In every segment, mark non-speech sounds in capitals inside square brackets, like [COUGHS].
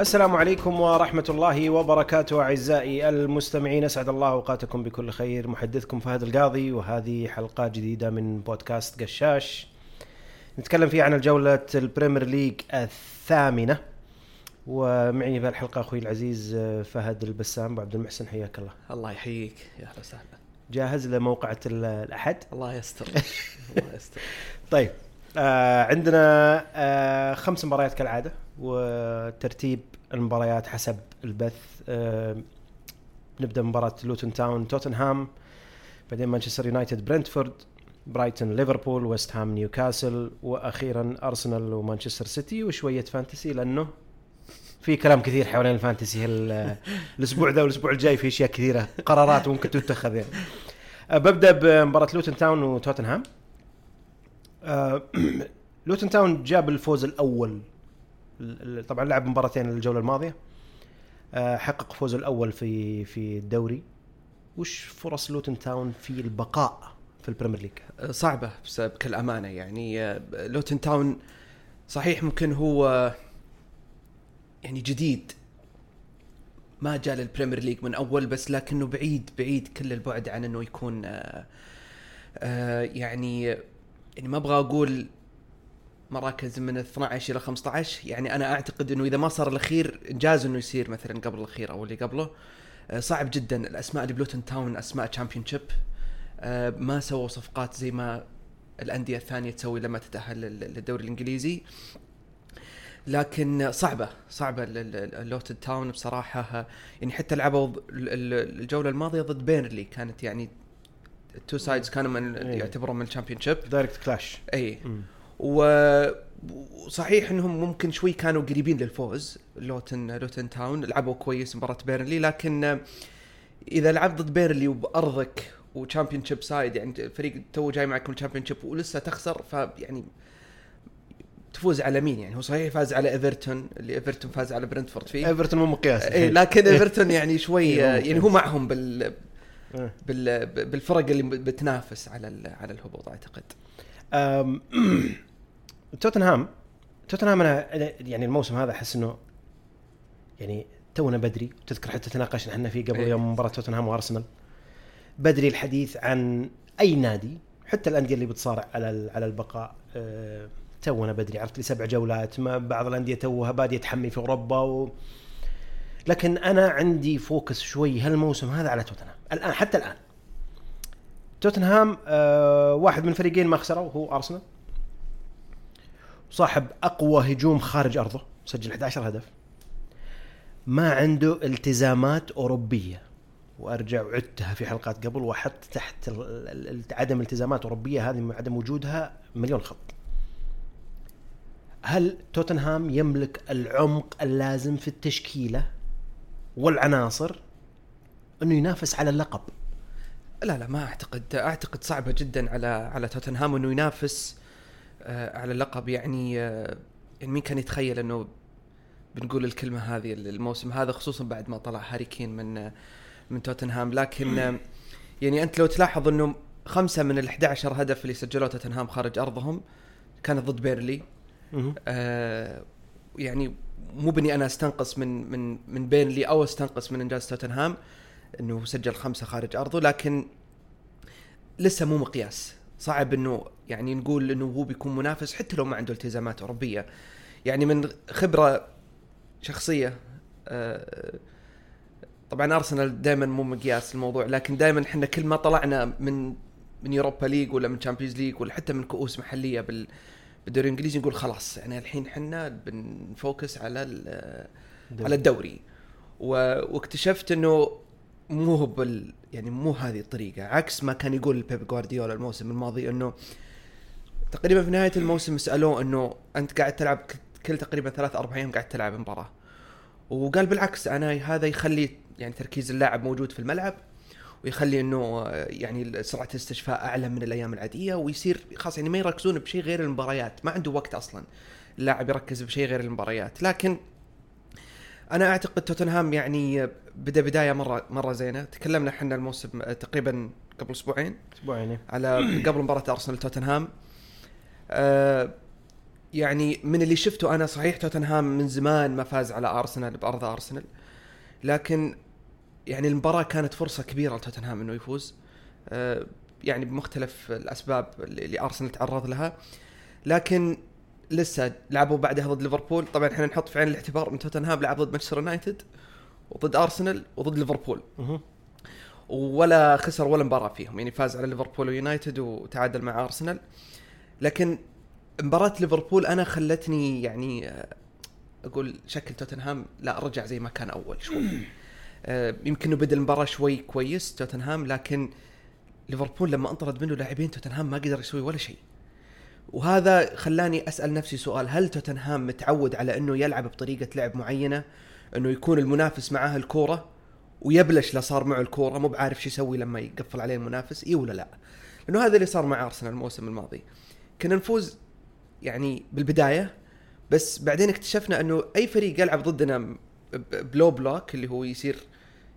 السلام عليكم ورحمة الله وبركاته أعزائي المستمعين. أسعد الله أوقاتكم بكل خير. محدثكم فهد القاضي وهذه حلقة جديدة من بودكاست قشاش. نتكلم فيها عن الجولة ال Premier League الثامنة. ومعي بهالحلقة أخوي العزيز فهد البسام. أبو عبد المحسن حياك الله. الله يحييك. يا أهلا وسهلا. جاهز لموقعة ال- الأحد؟ الله يستر. [LAUGHS] الله يستر. طيب آه عندنا آه خمس مباريات كالعادة. وترتيب المباريات حسب البث. آه نبدأ مباراة لوتون تاون توتنهام بعدين مانشستر يونايتد برنتفورد برايتون ليفربول ويست هام نيوكاسل وأخيرا أرسنال ومانشستر سيتي. وشوية Fantasy لأنه في كلام كثير حوالين ال Fantasy [LAUGHS] الأسبوع ذا والأسبوع الجاي في أشياء كثيرة قرارات ممكن تتخذ يعني. أه، ببدأ بمباراة لوتن تاون وتوتنهام. أه، [CLEARS THROAT] لوتن تاون جاب الفوز الأول ال- ال- طبعا لعب مباراتين الجولة الماضية. أه، حقق فوزه الأول في في الدوري. وش فرص لوتن تاون في البقاء في ال Premier League؟ صعبة بس بكل امانه يعني آه، لوتن تاون صحيح ممكن هو يعني جديد. ما جاء لل Premier League من أول بس لكنه بعيد بعيد كل البعد عن إنه يكون آه، آه، يعني يعني ما أبغى أقول مراكز من 12 إلى 15 يعني أنا أعتقد إنه إذا ما صار الأخير جاز إنه يصير مثلا قبل الأخير أو اللي قبله. آه، صعب جدا. الأسماء اللي بلوتن تاون أسماء Championship ما سووا صفقات زي ما الأندية الثانية تسوي لما تتأهل لل- للدوري الإنجليزي. لكن صعبة صعبة اللوتن تاون بصراحة. آه، يعني حتى لعبوا الجولة الماضية ضد بيرنلي كانت يعني ال two sides كانوا من إيه. يعتبرون من ال Championship direct clash اي و- وصحيح إنهم ممكن شوي كانوا قريبين للفوز لوتن لوتن تاون لعبوا كويس مباراة بيرنلي لكن إذا لعبت ضد بيرنلي وبأرضك و Championship side يعني الفريق تو جاي معك من ال Championship ولسه تخسر فيعني تفوز على مين يعني؟ هو صحيح فاز على إيفرتون اللي إيفرتون فاز على برنتفورد فيه. إيفرتون مو مقياس إيه لكن إيفرتون يعني شوي [LAUGHS] إيه، يعني هو معهم بال إيه. بال بالفرق اللي بتنافس على على الهبوط أعتقد. [CLEARS THROAT] توتنهام توتنهام أنا يعني الموسم هذا أحس إنه يعني تونا بدري. تذكر حتى تناقشنا إحنا فيه قبل إيه. يوم مباراة توتنهام وأرسنال. بدري الحديث عن أي نادي حتى الأندية اللي بتصارع على على البقاء أه، تونا بدري. عرفت لي سبع جولات ما بعض الأندية توها بادية تحمي في أوروبا و... لكن أنا عندي فوكس شوي هالموسم هذا على توتنهام. الآن حتى الآن. توتنهام آه واحد من فريقين ما خسروا هو أرسنال. صاحب أقوى هجوم خارج أرضه سجل 11 هدف. ما عنده التزامات أوروبية. وأرجع وعدتها في حلقات قبل وأحط تحت عدم التزامات أوروبية هذه عدم وجودها مليون خط. هل توتنهام يملك العمق اللازم في التشكيلة والعناصر إنه ينافس على اللقب؟ لا لا ما أعتقد أعتقد صعبة جدا على على توتنهام إنه ينافس على اللقب يعني آه يعني مين كان يتخيل إنه بنقول الكلمة هذه الموسم هذا خصوصا بعد ما طلع هاري كين من آه من توتنهام. لكن آه يعني أنت لو تلاحظ إنه خمسة من ال 11 هدف اللي سجلوه توتنهام خارج أرضهم كانت ضد بيرلي. آه يعني مو بني أنا أستنقص من من من بينلي أو أستنقص من إنجاز توتنهام إنه سجل خمسة خارج أرضه لكن لسه مو مقياس. صعب إنه يعني نقول إنه هو بيكون منافس حتى لو ما عنده التزامات أوروبية. يعني من خبرة شخصية آه طبعا أرسنال دائما مو مقياس الموضوع لكن دائما إحنا كل ما طلعنا من من Europa League ولا من Champions League ولا حتى من كؤوس محلية بال بالدوري الإنجليزي نقول خلاص يعني الحين إحنا بن focus على ال- على الدوري. واكتشفت إنه مو بال يعني مو هذه الطريقة. عكس ما كان يقول بيب جوارديولا الموسم الماضي إنه تقريبا في نهاية الموسم سألوه إنه أنت قاعد تلعب كل تقريبا ثلاث أربع أيام قاعد تلعب مباراة. وقال بالعكس أنا هذا يخلي يعني تركيز اللاعب موجود في الملعب ويخلي إنه آه، يعني سرعة الاستشفاء أعلى من الأيام العادية ويصير خلاص يعني ما يركزون بشيء غير المباريات. ما عنده وقت أصلا اللاعب يركز بشيء غير المباريات. لكن أنا أعتقد توتنهام يعني بدأ بداية مره مرة زينة. تكلمنا إحنا الموسم آه، تقريبا قبل أسبوعين. أسبوعين على [CLEARS THROAT] قبل مباراة أرسنال توتنهام. آه يعني من اللي شفته أنا صحيح توتنهام من زمان ما فاز على أرسنال بأرض أرسنال. لكن يعني المباراة كانت فرصة كبيرة لتوتنهام إنه يفوز. آه، يعني بمختلف الأسباب اللي أرسنال تعرض لها. لكن لسه لعبوا بعدها ضد ليفربول. طبعا إحنا نحط في عين الاعتبار إن توتنهام لعب ضد مانشستر يونايتد وضد أرسنال وضد ليفربول. ولا خسر ولا مباراة فيهم. يعني فاز على ليفربول ويونايتد وتعادل مع أرسنال. لكن مباراة ليفربول أنا خلتني يعني آه، أقول شكل توتنهام لا رجع زي ما كان أول شوي. [CLEARS THROAT] آه، يمكن بدأ المباراة شوي كويس توتنهام لكن ليفربول لما انطرد منه لاعبين توتنهام ما قدر يسوي ولا شيء. وهذا خلاني أسأل نفسي سؤال هل توتنهام متعود على إنه يلعب بطريقة لعب معينة؟ إنه يكون المنافس معاه الكورة ويبلش لا صار معه الكورة مو بعارف شو يسوي لما يقفل عليه المنافس إي ولا لا؟ لأنه هذا اللي صار مع أرسنال الموسم الماضي. كنا نفوز يعني بالبداية بس بعدين اكتشفنا إنه أي فريق يلعب ضدنا ب low block اللي هو يصير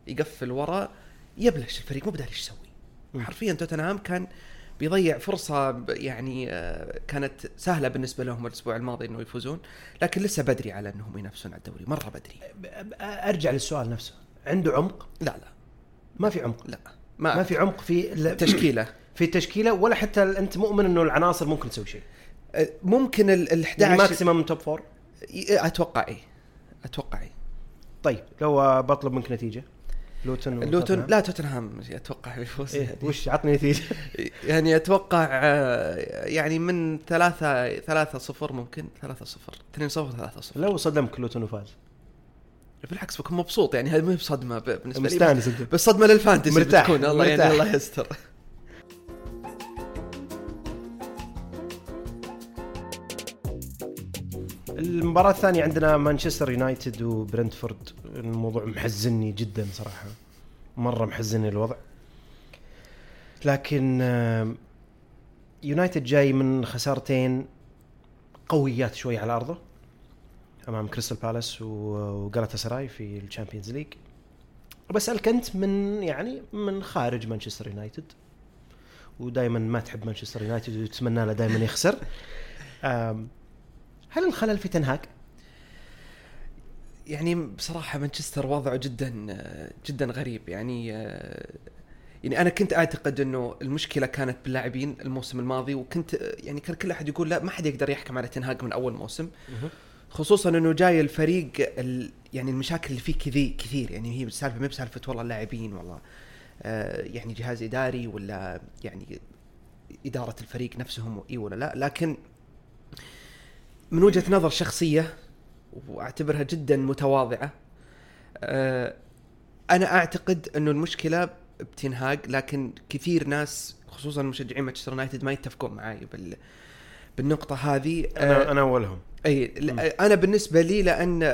يقفل ورا يبلش الفريق مو بداري إيش يسوي. حرفيا توتنهام كان بيضيع فرصة ب- يعني آه، كانت سهلة بالنسبة لهم الأسبوع الماضي إنه يفوزون، لكن لسه بدري على إنهم ينافسون على الدوري، مرة بدري. أرجع للسؤال نفسه. عنده عمق؟ لا لا. ما في عمق. لا. ما, ما, في عمق في ال- تشكيلة. [CLEARS THROAT] في التشكيله ولا حتى أنت مؤمن إنه العناصر ممكن تسوي شيء؟ ممكن ال ال 11 يعني maximum top four أتوقع إيه. أتوقع إيه. طيب لو بطلب منك نتيجة. لوتون لوتون وتوتنهام. لا توتنهام أتوقع بيفوز إيه يعني. وش عطني نتيجه [LAUGHS] يعني أتوقع آه، يعني من ثلاثة ثلاثة صفر ممكن ثلاثة صفر اثنين صفر ثلاثة صفر لو صدمك لوتون وفاز بالعكس بكون مبسوط يعني هذه ما هي بصدمة ب- بالنسبة لي مستانس بس صدمة لل Fantasy مرتاح، بتكون الله يعني مرتاح. الله يستر المباراة الثانية عندنا مانشستر يونايتد وبرنتفورد. الموضوع محزني جدا صراحة. مرة محزني الوضع. لكن آم، يونايتد جاي من خسارتين قويات شوي على أرضه. أمام كريستال بالاس وجالاتا سراي في ال Champions League. بسألك أنت من يعني من خارج مانشستر يونايتد. ودائما ما تحب مانشستر يونايتد وتتمنى له دائما يخسر. هل الخلل في تنهاج؟ يعني بصراحة مانشستر وضعه جدا جدا غريب. يعني يعني أنا كنت أعتقد إنه المشكلة كانت باللاعبين الموسم الماضي وكنت يعني كان كل أحد يقول لا ما حد يقدر يحكم على تنهاج من أول موسم. خصوصا إنه جاي الفريق ال يعني المشاكل اللي فيه كذي كثير. يعني هي السالفه ما بسالفه والله اللاعبين والله. يعني جهاز إداري ولا يعني إدارة الفريق نفسهم إي ولا لا. لكن من وجهة نظر شخصية وأعتبرها جدا متواضعة آه أنا أعتقد إنه المشكلة بتنهاج لكن كثير ناس خصوصا مشجعين مانشستر يونايتد ما يتفقون معي بال بالنقطة هذه. أنا أنا أولهم. أي أنا بالنسبة لي لأن آه،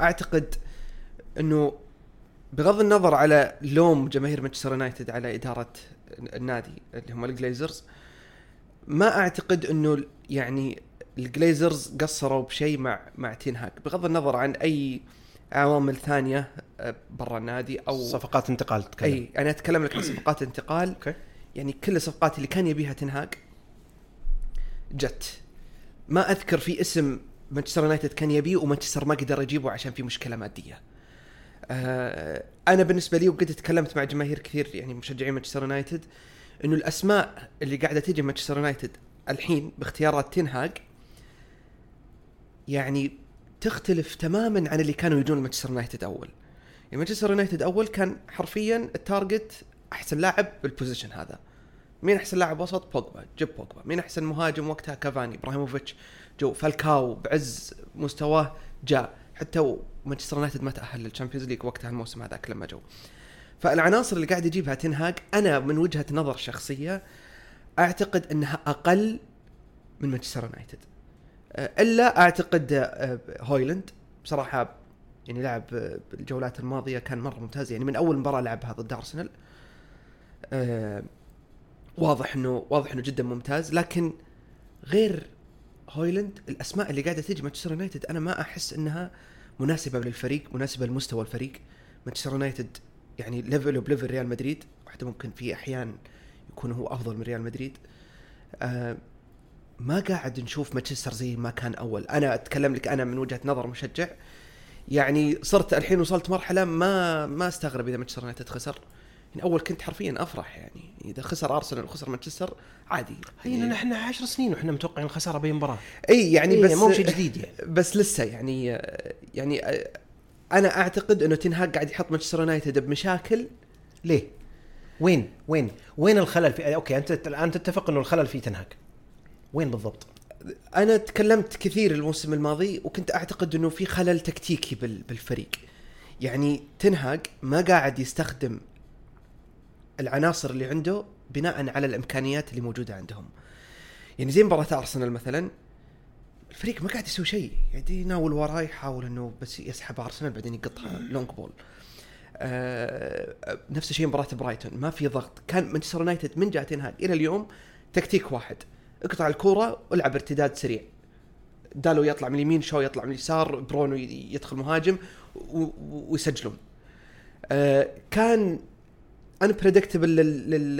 أعتقد إنه بغض النظر على لوم جماهير مانشستر يونايتد على إدارة النادي اللي هم الجليزرز ما أعتقد إنه يعني الجليزرز قصروا بشيء مع مع تينهاك بغض النظر عن أي عوامل ثانية آه، برا النادي أو صفقات انتقال تتكلم. أي أنا أتكلم لك عن صفقات انتقال. okay. يعني كل الصفقات اللي كان يبيها تنهاج جت. ما أذكر في اسم مانشستر يونايتد كان يبيه ومانشستر ما قدر يجيبه عشان في مشكلة مادية. آه أنا بالنسبة لي وقد تكلمت مع جماهير كثير يعني مشجعين مانشستر يونايتد إنه الأسماء اللي قاعدة تجي مانشستر يونايتد الحين باختيارات تنهاج يعني تختلف تماما عن اللي كانوا يجون مانشستر يونايتد أول. يعني مانشستر يونايتد أول كان حرفيا ال target أحسن لاعب بال position هذا. مين أحسن لاعب وسط؟ بوجبا، جيب بوجبا، مين أحسن مهاجم وقتها؟ كافاني، إبراهيموفيتش، جو فالكاو بعز مستواه جاء، حتى مانشستر يونايتد ما تأهل لل Champions League وقتها الموسم هذاك لما جو. فالعناصر اللي قاعد يجيبها تنهاج أنا من وجهة نظر شخصية أعتقد إنها أقل من مانشستر يونايتد. آه، إلا أعتقد آه، هويلاند. بصراحة يعني لعب آه، بالجولات الماضية كان مرة ممتاز. يعني من أول مباراة لعبها ضد أرسنال آه، واضح إنه واضح إنه جدا ممتاز. لكن غير هويلاند الأسماء اللي قاعدة تجي مانشستر يونايتد أنا ما أحس إنها مناسبة للفريق مناسبة لمستوى الفريق. مانشستر يونايتد يعني level ب level ريال مدريد حتى ممكن في أحيان يكون هو أفضل من ريال مدريد. آه ما قاعد نشوف مانشستر زي ما كان أول. أنا أتكلم لك أنا من وجهة نظر مشجع. يعني صرت الحين وصلت مرحلة ما ما أستغرب إذا مانشستر يونايتد خسر. يعني أول كنت حرفيا أفرح يعني. إذا خسر أرسنال وخسر مانشستر عادي. هي لأن إحنا 10 سنين وإحنا متوقعين الخساره باي مباراة. إي يعني بس مو شيء جديد يعني. [LAUGHS] بس لسه يعني يعني أنا أعتقد إنه تنهاج قاعد يحط مانشستر يونايتد بمشاكل. ليه؟ وين؟ وين؟ وين الخلل في okay أنت الان تتفق إنه الخلل في تنهاج وين بالضبط؟ أنا تكلمت كثير الموسم الماضي وكنت أعتقد إنه في خلل تكتيكي بال- بالفريق. يعني تنهاج ما قاعد يستخدم العناصر اللي عنده بناء على الإمكانيات اللي موجودة عندهم. يعني زي مباراة أرسنال مثلا الفريق ما قاعد يسوي شيء. قاعد يناول وراه يحاول إنه بس يسحب أرسنال بعدين يقطها long ball آه نفس الشيء مباراة برايتون. ما في ضغط. كان مانشستر يونايتد من جاء تنهاج إلى اليوم تكتيك واحد. اقطع الكورة والعب ارتداد سريع. دالو يطلع من اليمين شو يطلع من اليسار برونو يدخل مهاجم ويسجلون. آه كان unpredictable لل, لل,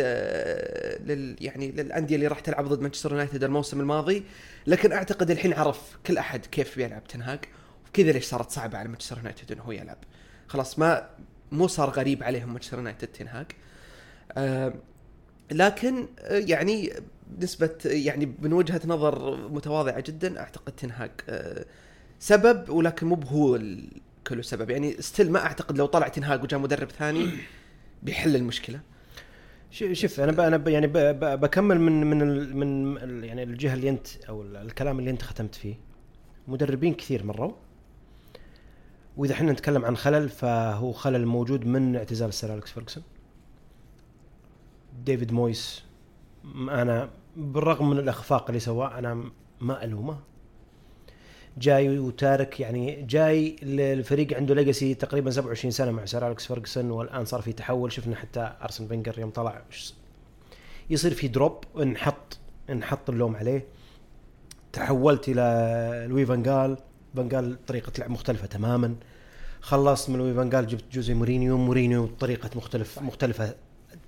لل يعني للأندية اللي راح تلعب ضد مانشستر يونايتد الموسم الماضي. لكن أعتقد الحين عرف كل أحد كيف بيلعب تنهاج وكذا ليش صارت صعبة على مانشستر يونايتد إنه هو يلعب. خلاص ما مو صار غريب عليهم مانشستر يونايتد تنهاج آه لكن آه، يعني نسبة يعني من وجهة نظر متواضعة جدا أعتقد تنهاج آه، سبب ولكن مو هو كله سبب. يعني still ما أعتقد لو طلع تنهاج وجاء مدرب ثاني [CLEARS THROAT] بيحل المشكلة. ش- شوف أنا أنا يعني بكمل من من من يعني الجهة اللي أنت أو ال- الكلام اللي أنت ختمت فيه. مدربين كثير مروا. وإذا إحنا نتكلم عن خلل فهو خلل موجود من اعتزال السير أليكس فيرجسون ديفيد مويس أنا بالرغم من الأخفاق اللي سواه أنا ما ألومه. جاي وتارك يعني جاي الفريق عنده legacy تقريبا 27 سنة مع سير أليكس فيرجسون والآن صار في تحول. شفنا حتى أرسن فينجر يوم طلع. يصير في drop نحط نحط اللوم عليه. تحولت إلى لوي فانجال فانجال طريقة لعب مختلفة تماما. خلصت من لوي فانجال جبت جوزي مورينيو. مورينيو طريقة مختلف مختلفة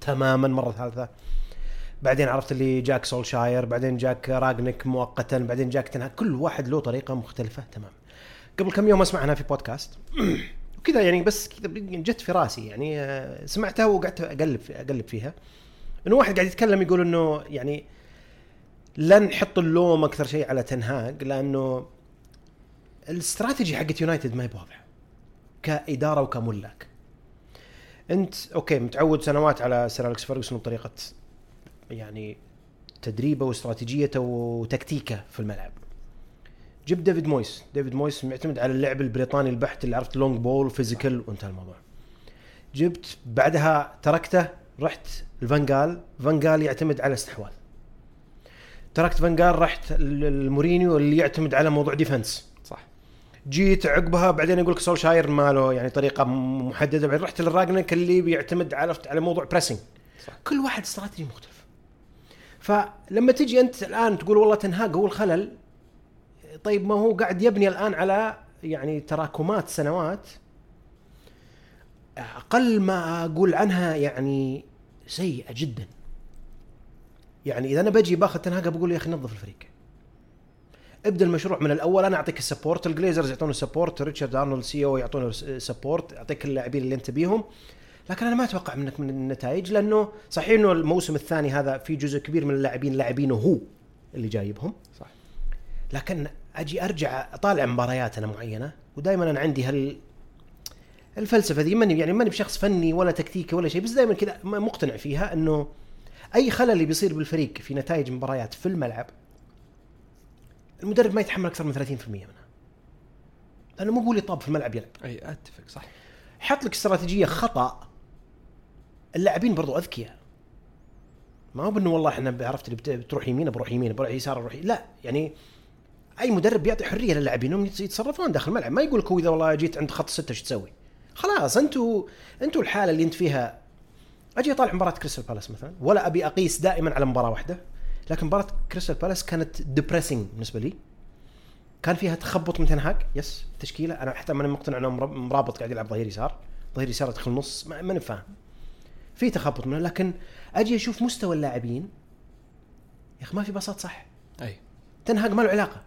تماما مرة ثالثة. بعدين عرفت اللي جاك سولشاير بعدين جاك راجنك مؤقتا بعدين جاك تنهاج كل واحد له طريقة مختلفة تمام. قبل كم يوم اسمع عنها في بودكاست. [CLEARS THROAT] وكذا يعني بس كذا جت في راسي يعني آه، سمعتها وقعدت أقلب أقلب فيها. إنه واحد قاعد يتكلم يقول إنه يعني لا نحط اللوم أكثر شيء على تنهاج لأنه الاستراتيجي حقت يونايتد ما هي بواضحة كإدارة وكملاك. أنت okay متعود سنوات على سير أليكس فيرجسون يعني تدريبه واستراتيجيته وتكتيكه في الملعب. جيب ديفيد مويس. ديفيد مويس معتمد على اللعب البريطاني البحت اللي عرفت long ball و physical وانتهى الموضوع. جبت بعدها تركته رحت الفانجال فانجال يعتمد على استحواذ. تركت فانجال رحت ال- المورينيو اللي يعتمد على موضوع defense صح. جيت عقبها بعدين يقول لك سولشاير ما له يعني طريقة محددة. بعدين رحت للراجنك اللي بيعتمد على على موضوع pressing صح. كل واحد استراتيجي مختلف. فلما تجي أنت الآن تقول والله تنهاج هو الخلل طيب ما هو قاعد يبني الآن على يعني تراكمات سنوات. أقل ما أقول عنها يعني سيئة جدا. يعني إذا أنا بجي باخذ تنهاج بقول يا أخي نظف الفريق. ابدأ المشروع من الأول أنا أعطيك ال support الجليزرز يعطون ال support ريتشارد أرنولد CEO يعطون ال support أعطيك اللاعبين اللي أنت بيهم. لكن أنا ما أتوقع منك من النتائج لأنه صحيح إنه الموسم الثاني هذا في جزء كبير من اللاعبين لاعبينه هو اللي جايبهم. صح. لكن أجي أرجع أطالع مباريات أنا معينة ودائما أنا عندي هال الفلسفة ذي ماني يعني ماني بشخص فني ولا تكتيكي ولا شيء بس دائما كذا مقتنع فيها إنه أي خلل اللي بيصير بالفريق في نتائج مباريات في الملعب المدرب ما يتحمل أكثر من 30% منها. لأنه مو هو اللي طاب في الملعب يلعب. أي أتفق صح. حط لك استراتيجية خطأ اللاعبين برضو أذكياء. ما هو بأنه والله إحنا عرفت اللي بت- بتروح يمين بروح يمين بروح يسار بروح لا يعني أي مدرب بيعطي حرية للاعبين انهم يتص- يتصرفون داخل الملعب. ما يقول لك إذا والله جيت عند خط السته إيش تسوي؟ خلاص أنتوا أنتوا الحالة اللي أنت فيها. أجي أطالع مباراة كريستال بالاس مثلا. ولا أبي أقيس دائما على مباراة واحدة. لكن مباراة كريستال بالاس كانت depressing بالنسبة لي. كان فيها تخبط من تنهاج يس تشكيلة. أنا حتى ماني مقتنع إنه مرا- مرابط قاعد يلعب ظهير يسار. ظهير يسار يدخل نص. ما- ماني فاهم. في تخبط منه لكن أجي أشوف مستوى اللاعبين يا أخي ما في باصات صح. أي. تنهاج ما له علاقة.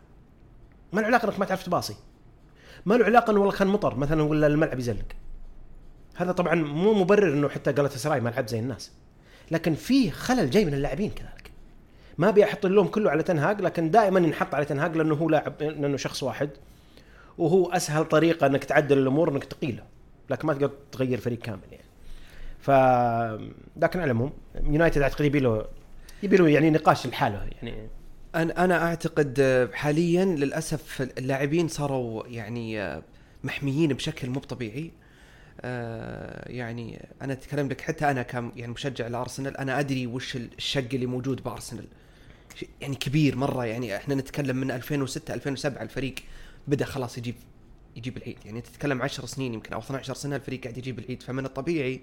ما له علاقة إنك ما تعرف تباصي. ما له علاقة إنه والله كان مطر مثلا ولا الملعب يزلق. هذا طبعا مو مبرر إنه حتى قالت سراي ما لعب زي الناس. لكن في خلل جاي من اللاعبين كذلك. ما أبي أحط اللوم كله على تنهاج لكن دائما ينحط على تنهاج لأنه هو لاعب لأنه شخص واحد وهو أسهل طريقة إنك تعدل الأمور إنك تقيله. لكن ما تقدر تغير فريق كامل يعني. ف لكن على العموم يونايتد أعتقد يبي له يبي له يعني نقاش لحاله يعني. أنا أنا أعتقد آه، حاليا للأسف اللاعبين صاروا يعني آه، محميين بشكل مو طبيعي. آه، يعني أنا أتكلم لك حتى أنا كم يعني مشجع لأرسنال أنا أدري وش الشق اللي موجود بأرسنال. يعني كبير مرة يعني إحنا نتكلم من 2006 2007 الفريق بدأ خلاص يجيب يجيب العيد. يعني تتكلم 10 سنين يمكن أو 12 سنة الفريق قاعد يجيب العيد. فمن الطبيعي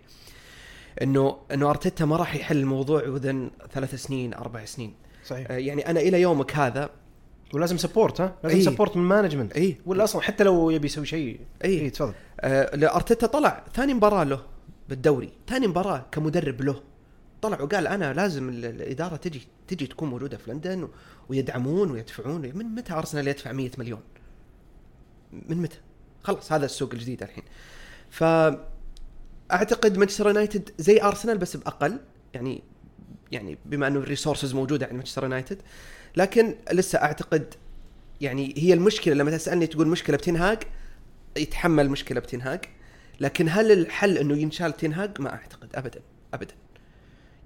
إنه إنه أرتيتا ما راح يحل الموضوع within ثلاث سنين أربع سنين صحيح آه، يعني أنا إلى يومك هذا ولازم support ها لازم إيه. support من management إيه. ولا أصلا حتى لو يبي يسوي شيء. إي تفضل آه، أرتيتا طلع ثاني مباراة له بالدوري ثاني مباراة كمدرب له طلع وقال أنا لازم ال- الإدارة تجي تجي تكون موجودة في لندن و- ويدعمون ويدفعون من متى أرسنال يدفع 100 مليون؟ من متى؟ خلاص هذا السوق الجديد الحين. ف أعتقد مانشستر يونايتد زي ارسنال بس بأقل. يعني يعني بما أنه ال resources موجودة عند مانشستر يونايتد لكن لسه أعتقد يعني هي المشكلة لما تسألني تقول مشكلة بتنهاج يتحمل مشكلة بتنهاج لكن هل الحل إنه ينشال تنهاج ما أعتقد ابدا ابدا.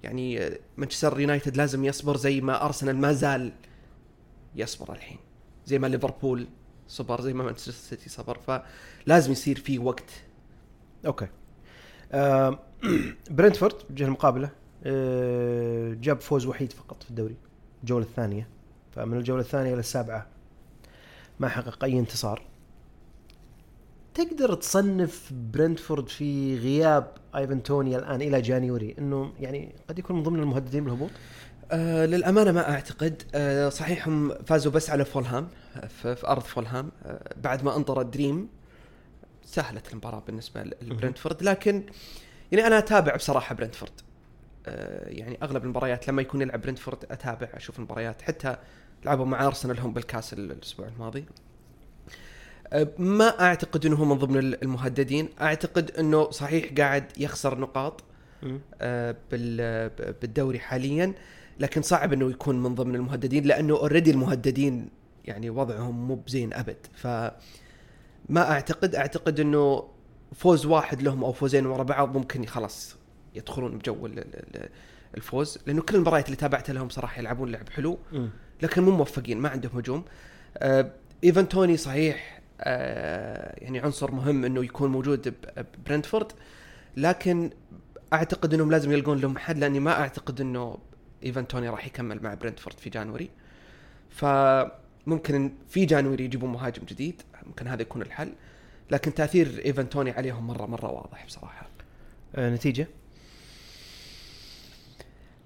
يعني مانشستر يونايتد لازم يصبر زي ما ارسنال ما زال يصبر الحين. زي ما ليفربول صبر زي ما مانشستر سيتي صبر. فلازم يصير في وقت أوكي. [CLEARS THROAT] برنتفورد الجهة المقابلة آه جاب فوز وحيد فقط في الدوري الجولة الثانية. فمن الجولة الثانية للسابعه ما حقق أي انتصار. تقدر تصنف برنتفورد في غياب أيفن توني الآن إلى January إنه يعني قد يكون من ضمن المهددين بالهبوط؟ آه للأمانة ما أعتقد. آه صحيح هم فازوا بس على فولهام آه، في, في أرض فولهام آه بعد ما أنطرد ريم. سهلت المباراة بالنسبة لبرنتفورد. لكن يعني أنا أتابع بصراحة برنتفورد. آه يعني أغلب المباريات لما يكون يلعب برنتفورد أتابع أشوف المباريات. حتى لعبوا مع أرسنال هم بالكاس ال- الأسبوع الماضي. آه، ما أعتقد إنه هو من ضمن المهددين. أعتقد إنه صحيح قاعد يخسر نقاط آه، بالدوري حاليا. لكن صعب إنه يكون من ضمن المهددين لأنه اوريدي المهددين يعني وضعهم مو بزين أبد. ف ما أعتقد أعتقد إنه فوز واحد لهم أو فوزين ورا بعض ممكن خلاص يدخلون بجو ال- ال- ال- الفوز لأنه كل المباريات اللي تابعتها لهم صراحة يلعبون لعب حلو. لكن مو موفقين ما عندهم هجوم. آه إيفان توني صحيح آه يعني عنصر مهم إنه يكون موجود ببرنتفورد لكن أعتقد إنهم لازم يلقون لهم حل لأني ما أعتقد إنه إيفان توني راح يكمل مع برنتفورد في January. فممكن في January يجيبون مهاجم جديد. ممكن هذا يكون الحل. لكن تأثير ايفان توني عليهم مره مرة واضح بصراحة. آه نتيجة؟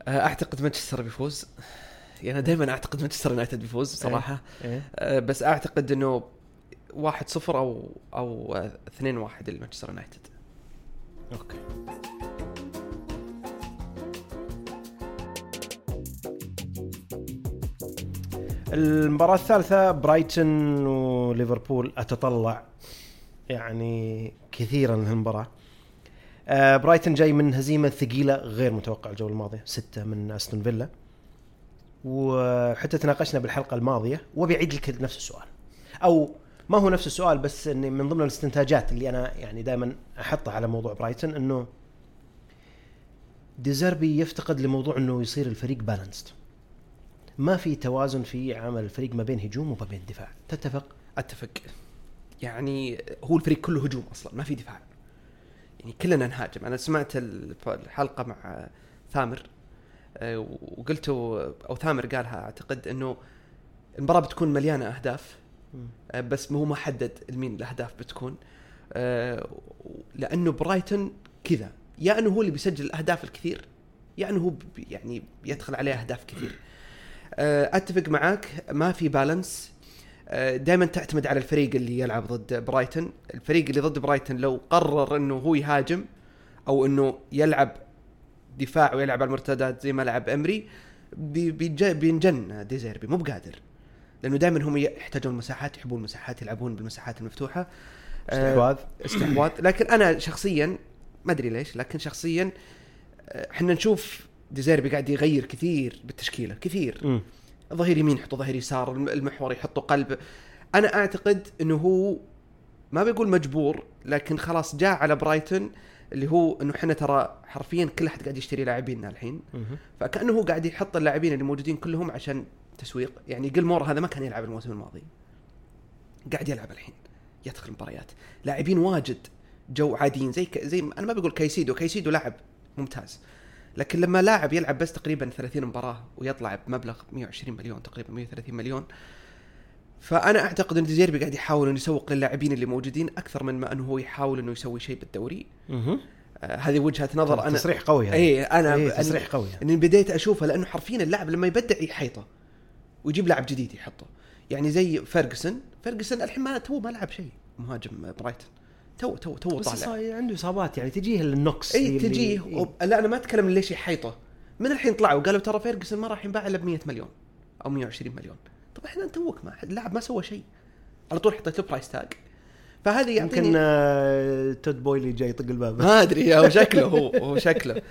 آه، أعتقد مانشستر بيفوز. يعني دائما أعتقد مانشستر يونايتد بيفوز بصراحة. إيه. آه، بس أعتقد إنه واحد صفر أو أو آه، اثنين واحد لمانشستر يونايتد. أوكي. المباراة الثالثة وليفربول أتطلع يعني كثيرا لهالمباراة آه برايتون جاي من هزيمة ثقيلة غير متوقعة الجولة الماضية ستة من أستون فيلا. وحتى تناقشنا بالحلقة الماضية وابي اعيد لك نفس السؤال. أو ما هو نفس السؤال بس إني من ضمن الاستنتاجات اللي أنا يعني دائما أحطها على موضوع برايتون إنه ديزربي يفتقد لموضوع إنه يصير الفريق بالانسد ما في توازن في عمل الفريق ما بين هجوم وما بين دفاع. تتفق؟ أتفق. يعني هو الفريق كله هجوم أصلا ما في دفاع. يعني كلنا نهاجم. أنا سمعت الحلقة مع ثامر آه، وقلت أو ثامر قالها أعتقد إنه المباراة بتكون مليانة أهداف آه، بس هو ما حدد لمين الأهداف بتكون. آه، لأنه برايتون كذا. يا أنه هو اللي بيسجل الأهداف الكثير يا أنه هو يعني يدخل عليه أهداف كثير. أتفق معاك ما في balance. دائما تعتمد على الفريق اللي يلعب ضد برايتون. الفريق اللي ضد برايتون لو قرر إنه هو يهاجم أو إنه يلعب دفاع ويلعب على المرتدات زي ما لعب إمري بيجنن ديزيربي مو بقادر. لأنه دائما هم يحتاجون مساحات يحبون المساحات يلعبون بالمساحات المفتوحة. آه، استحواذ. استحواذ. لكن أنا شخصيا ما أدري ليش لكن شخصيا آه، إحنا نشوف ديزيربي قاعد يغير كثير بالتشكيلة كثير. مم. ظهير يمين يحطوا ظهير يسار الم- المحور يحطوا قلب. أنا أعتقد إنه هو ما بيقول مجبور لكن خلاص جاء على برايتون اللي هو إنه إحنا ترى حرفيا كل أحد قاعد يشتري لاعبيننا الحين. فكأنه هو قاعد يحط اللاعبين اللي موجودين كلهم عشان تسويق. يعني جلمور هذا ما كان يلعب الموسم الماضي. قاعد يلعب الحين يدخل مباريات. لاعبين واجد جو عاديين زي ك... زي أنا ما بقول كايسيدو كايسيدو لاعب ممتاز. لكن لما لاعب يلعب بس تقريبا 30 مباراة ويطلع بمبلغ 120 مليون تقريبا 130 مليون فأنا أعتقد إن ديزيربي قاعد يحاول إنه يسوق للاعبين اللي موجودين أكثر من ما إنه هو يحاول إنه يسوي شيء بالدوري. آه هذه وجهة نظر أنا. تصريح قوي هذا. اي أنا إيه، أنا- تصريح قوي إني بديت أشوفه لأنه حرفيا اللاعب لما يبدع يحيطه ويجيب لاعب جديد يحطه. يعني زي فيرجسون فيرجسون الحين ما تو ما لعب شيء مهاجم برايتون. تو تو تو بس طالع. عنده إصابات يعني تجيه النقص إي تجيه. وب... لا أنا ما أتكلم ليش يحيطه. من الحين طلعوا قالوا ترى فيرجسون ما راح ينباع إلا ب 100 مليون أو 120 مليون. طب إحنا توك ما اللاعب ما سوى شيء. على طول حطيت له price tag فهذه يمكن يعطيني آه، تود بويلي جاي يطق الباب. ما أدري هو شكله هو هو شكله.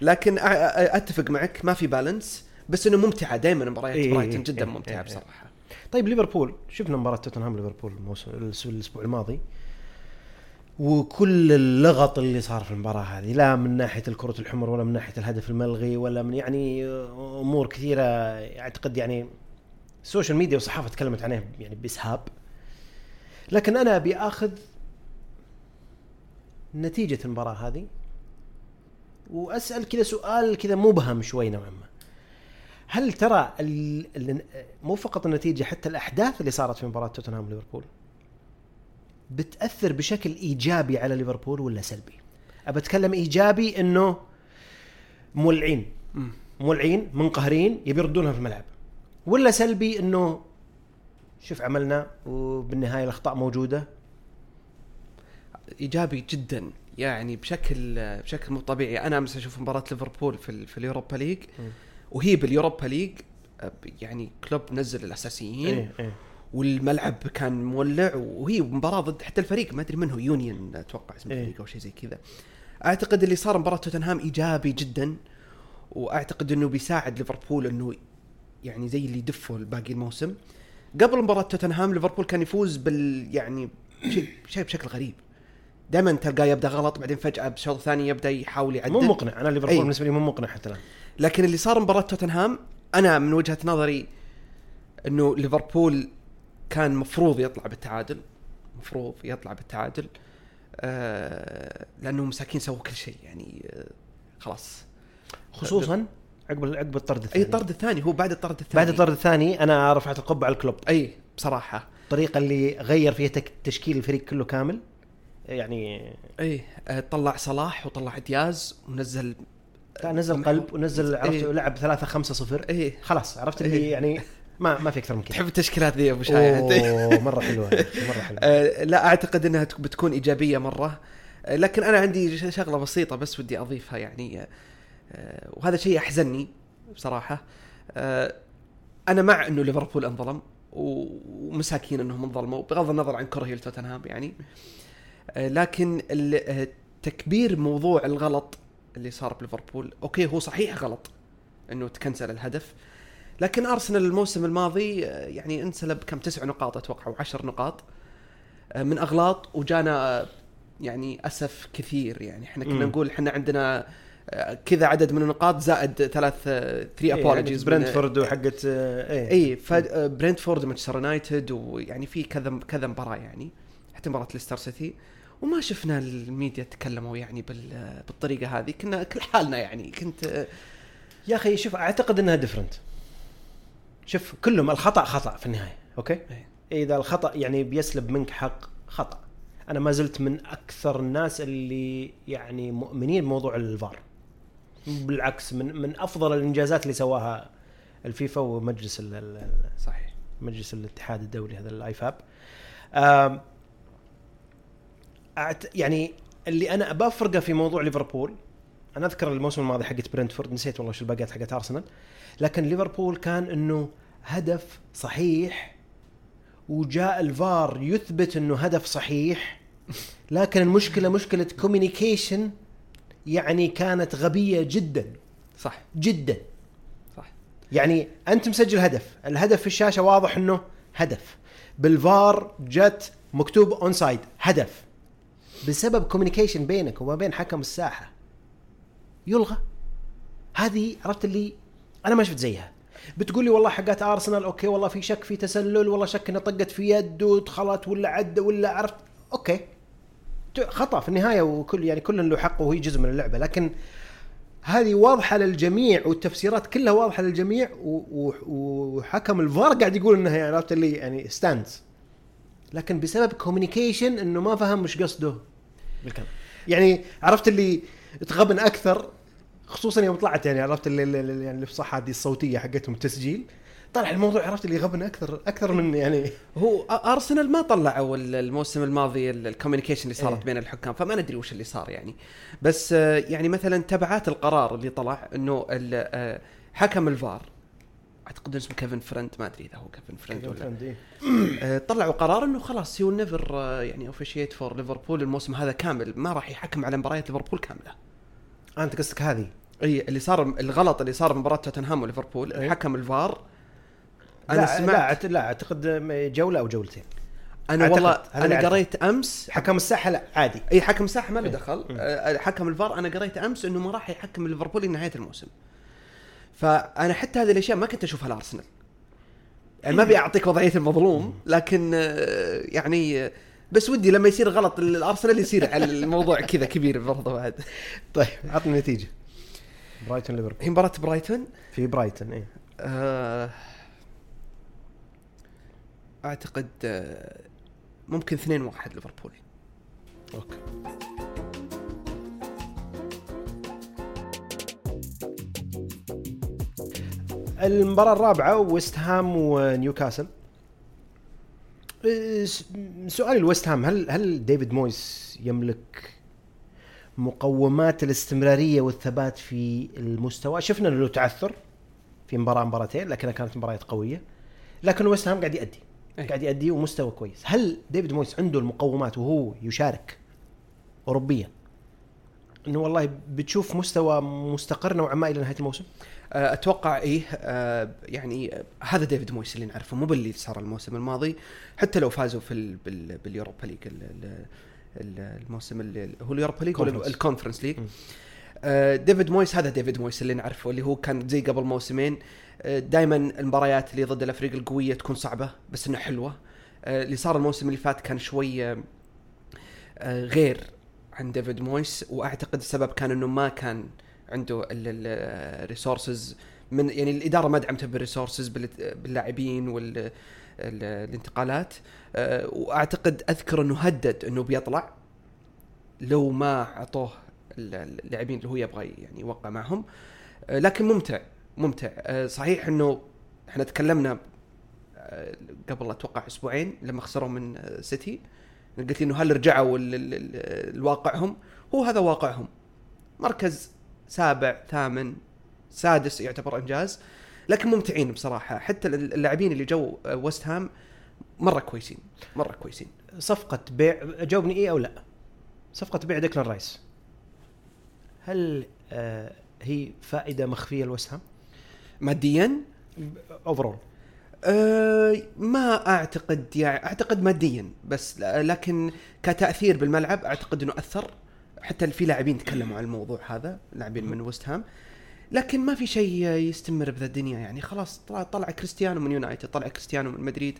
لكن أتفق معك ما في balance بس إنه ممتعة دائما مباريات إيه، برايتون جدا إيه، ممتعة إيه، بصراحة. طيب ليفربول. شفنا مباراة توتنهام ليفربول الموسم الأسبوع الماضي. وكل اللغط اللي صار في المباراة هذه لا من ناحية الكرة الحمر ولا من ناحية الهدف الملغي ولا من يعني أمور كثيرة أعتقد يعني السوشيال ميديا والصحافة تكلمت عنها يعني بإسهاب لكن أنا ابي اخذ نتيجة المباراة هذه وأسأل كذا سؤال كذا مبهم شوي نوعا ما هل ترى. مو فقط النتيجة حتى الأحداث اللي صارت في مباراة توتنهام وليفربول بتأثر بشكل إيجابي على ليفربول ولا سلبي؟ أبى أتكلم إيجابي إنه مولعين. مولعين منقهرين يبي يردونها في الملعب. ولا سلبي إنه شوف عملنا وبالنهاية الأخطاء موجودة؟ إيجابي جدا. يعني بشكل بشكل مو طبيعي. أنا أمس أشوف مباراة ليفربول في في اليوروبا ليج. وهي باليوروبا ليج يعني كلوب نزل الأساسيين. إيه إيه. والملعب كان مولع وهي مباراة ضد حتى الفريق ما أدري من هو Union أتوقع اسم إيه. الفريق أو شيء زي كذا. أعتقد اللي صار مباراة توتنهام إيجابي جدا وأعتقد إنه بيساعد ليفربول إنه يعني زي اللي يدفوا باقي الموسم. قبل مباراة توتنهام ليفربول كان يفوز بال يعني شيء شيء بشكل غريب. دائما تلقاه يبدأ غلط بعدين فجأة بشوط ثاني يبدأ يحاول يعدل. مو مقنع أنا ليفربول إيه. بالنسبة لي مو مقنع حتى الآن. لكن اللي صار مباراة توتنهام أنا من وجهة نظري إنه ليفربول كان مفروض يطلع بالتعادل مفروض يطلع بالتعادل آه لأنه مساكين سووا كل شيء يعني آه خلاص. خصوصا عقب عقب الطرد أي الثاني. الطرد الثاني هو بعد الطرد الثاني. بعد الطرد الثاني أنا رفعت القبعه على الكلوب. أي بصراحة. الطريقة اللي غير فيها تشكيل الفريق كله كامل يعني أي آه طلع صلاح وطلع دياز ونزل لا نزل قلب ونزل عرفت إيه. لعب 3 5 0 اي خلاص عرفت اللي إيه. يعني [LAUGHS] ما ما في أكثر من كذا. تحب التشكيلات ذي يا أبو شاهد؟ أوه مرة حلوة مرة حلوة. [LAUGHS] آه، لا أعتقد إنها تك- بتكون إيجابية مرة. آه، لكن أنا عندي شغلة بسيطة بس ودي أضيفها يعني آه، وهذا شيء احزني بصراحة. آه، أنا مع إنه ليفربول انظلم ومساكين إنهم انظلموا بغض النظر عن كرهي لتوتنهام يعني. لكن تكبير موضوع الغلط اللي صار بليفربول أوكي هو صحيح غلط إنه تكنسل الهدف لكن أرسنال الموسم الماضي آه، يعني انسلب كم تسع نقاط أتوقع أو عشر نقاط آه، من أغلاط وجانا آه، يعني أسف كثير. يعني إحنا كنا. نقول إحنا عندنا كذا عدد من النقاط زائد ثلاث ثري إيه، ابولوجيز حقت برنتفورد وحقت اي فبرنتفورد ومانشستر يونايتد ويعني في كذا كذا مباراة يعني حتى مباراة ليستر سيتي. وما شفنا الميديا تكلموا يعني بال بالطريقة هذه. كنا كل حالنا يعني كنت يا أخي شوف أعتقد إنها different شوف كلهم الخطأ خطأ في النهاية أوكي إيه. إذا الخطأ يعني بيسلب منك حق خطأ أنا ما زلت من أكثر الناس اللي يعني مؤمنين بموضوع الفار بالعكس من من أفضل الإنجازات اللي سواها الفيفا ومجلس صحيح مجلس الاتحاد الدولي هذا ال IFAB. يعني اللي أنا بفرقه في موضوع ليفربول أنا أذكر الموسم الماضي حقت برنتفورد نسيت والله شو الباقيات حقت أرسنال. لكن ليفربول كان إنه هدف صحيح وجاء الفار يثبت إنه هدف صحيح لكن المشكلة مشكلة communication يعني كانت غبية جدا. صح. جدا. صح. يعني أنت مسجل هدف الهدف في الشاشة واضح إنه هدف. بالفار جت مكتوب onside هدف. بسبب communication بينك وما بين حكم الساحة. يلغى. هذه عرفت اللي أنا ما شفت زيها. بتقول لي والله حقات ارسنال أوكي والله في شك في تسلل والله شك إنها طقت في يد ودخلت ولا عدى ولا عرفت. أوكي. خطأ في النهاية وكل يعني كل له حقه وهي جزء من اللعبة. لكن هذه واضحة للجميع والتفسيرات كلها واضحة للجميع وحكم الفار قاعد يقول إنها يعني عرفت اللي يعني stands لكن بسبب communication إنه ما فهم وش قصده. بالكلام. يعني عرفت اللي تغبن أكثر خصوصا يوم طلعت يعني عرفت اللي, اللي يعني الافصاحات دي الصوتية حقتهم التسجيل طلع الموضوع عرفت اللي غبن أكثر أكثر من يعني [LAUGHS] هو أرسنال ما طلعوا ال- الموسم الماضي ال- ال communication اللي صارت إيه. بين الحكام فما ندري وش اللي صار يعني. بس آه، يعني مثلا تبعات القرار اللي طلع إنه آه، حكم الفار أعتقد اسمه كيفن فرند ما أدري إذا هو كيفن فرند ولا [CLEARS THROAT] آه، طلعوا قرار إنه خلاص you never يعني officiate for ليفربول الموسم هذا كامل ما راح يحكم على مباريات ليفربول كاملة. أنت قصدك هذه؟ اي اللي صار الغلط اللي صار بمباراه توتنهام وليفربول إيه. حكم الفار أنا لا سمعت لا, لا أعتقد جولة أو جولتين أنا أعتقد. والله أنا أعتقد. قريت أمس حكم الساحة لا عادي اي حكم الساحة ما له إيه. دخل مم. آه، حكم الفار أنا قريت أمس إنه ما راح يحكم ليفربول لنهايه الموسم فأنا حتى هذه الأشياء ما كنت أشوفها الارسنال يعني ما ابي اعطيك وضعية المظلوم لكن آه، يعني آه، بس ودي لما يصير غلط الأرسنال يصير على الموضوع كذا كبير برضه بعد طيب عطني نتيجة برايتون ليفربول. الحين مباراة برايتون؟ في برايتون إيه. آه، أعتقد آه، ممكن 2 1 ليفربول. أوكي. المباراة الرابعة ويست هام ونيوكاسل. إيه، سؤالي الويست هام هل هل ديفيد مويس يملك مقومات الاستمرارية والثبات في المستوى. شفنا له تعثر في مباراة مباراتين لكنها كانت مباريات قوية. لكن ويست هام قاعد يأدي إيه. قاعد يأدي ومستوى كويس. هل ديفيد مويس عنده المقومات وهو يشارك أوروبيا؟ إنه والله بتشوف مستوى مستقر نوعا ما إلى نهاية الموسم؟ آه، أتوقع إيه آه، يعني هذا ديفيد مويس اللي نعرفه مو باللي صار الموسم الماضي. حتى لو فازوا في ال بال باليوروبا ليج الموسم اللي هو اليوروبا ليج ولا. الكونفرنس ليج. آه، ديفيد مويس هذا ديفيد مويس اللي نعرفه اللي هو كان زي قبل موسمين دائما المباريات اللي ضد الأفريق القوية تكون صعبة بس إنها حلوة آه، اللي صار الموسم اللي فات كان شوي آه، آه، غير عن ديفيد مويس وأعتقد السبب كان إنه ما كان عنده ال resources من يعني الإدارة ما دعمته بال resources باللاعبين والانتقالات وأعتقد أذكر أنه هدد أنه بيطلع لو ما أعطوه ال- اللاعبين اللي هو يبغى يعني يوقع معهم. آه، لكن ممتع ممتع. آه، صحيح أنه إحنا تكلمنا آه، قبل أتوقع أسبوعين لما خسروا من آه، سيتي. قلت إنه هل رجعوا لواقعهم هو هذا واقعهم. مركز سابع ثامن سادس يعتبر إنجاز. لكن ممتعين بصراحة. حتى اللاعبين اللي جو آه، ويست هام مرة كويسين مرة كويسين. صفقة بيع جاوبني إيه أو لا؟ صفقة بيع ديكلان رايس. هل آه هي فائدة مخفية لويست هام؟ ماديا؟ overall أه ما أعتقد يعني أعتقد ماديا بس لكن كتأثير بالملعب أعتقد إنه أثر. حتى في لاعبين تكلموا عن الموضوع هذا لاعبين من ويست هام لكن ما في شيء يستمر بذا الدنيا يعني. خلاص طلع, طلع كريستيانو من يونايتد طلع كريستيانو من مدريد.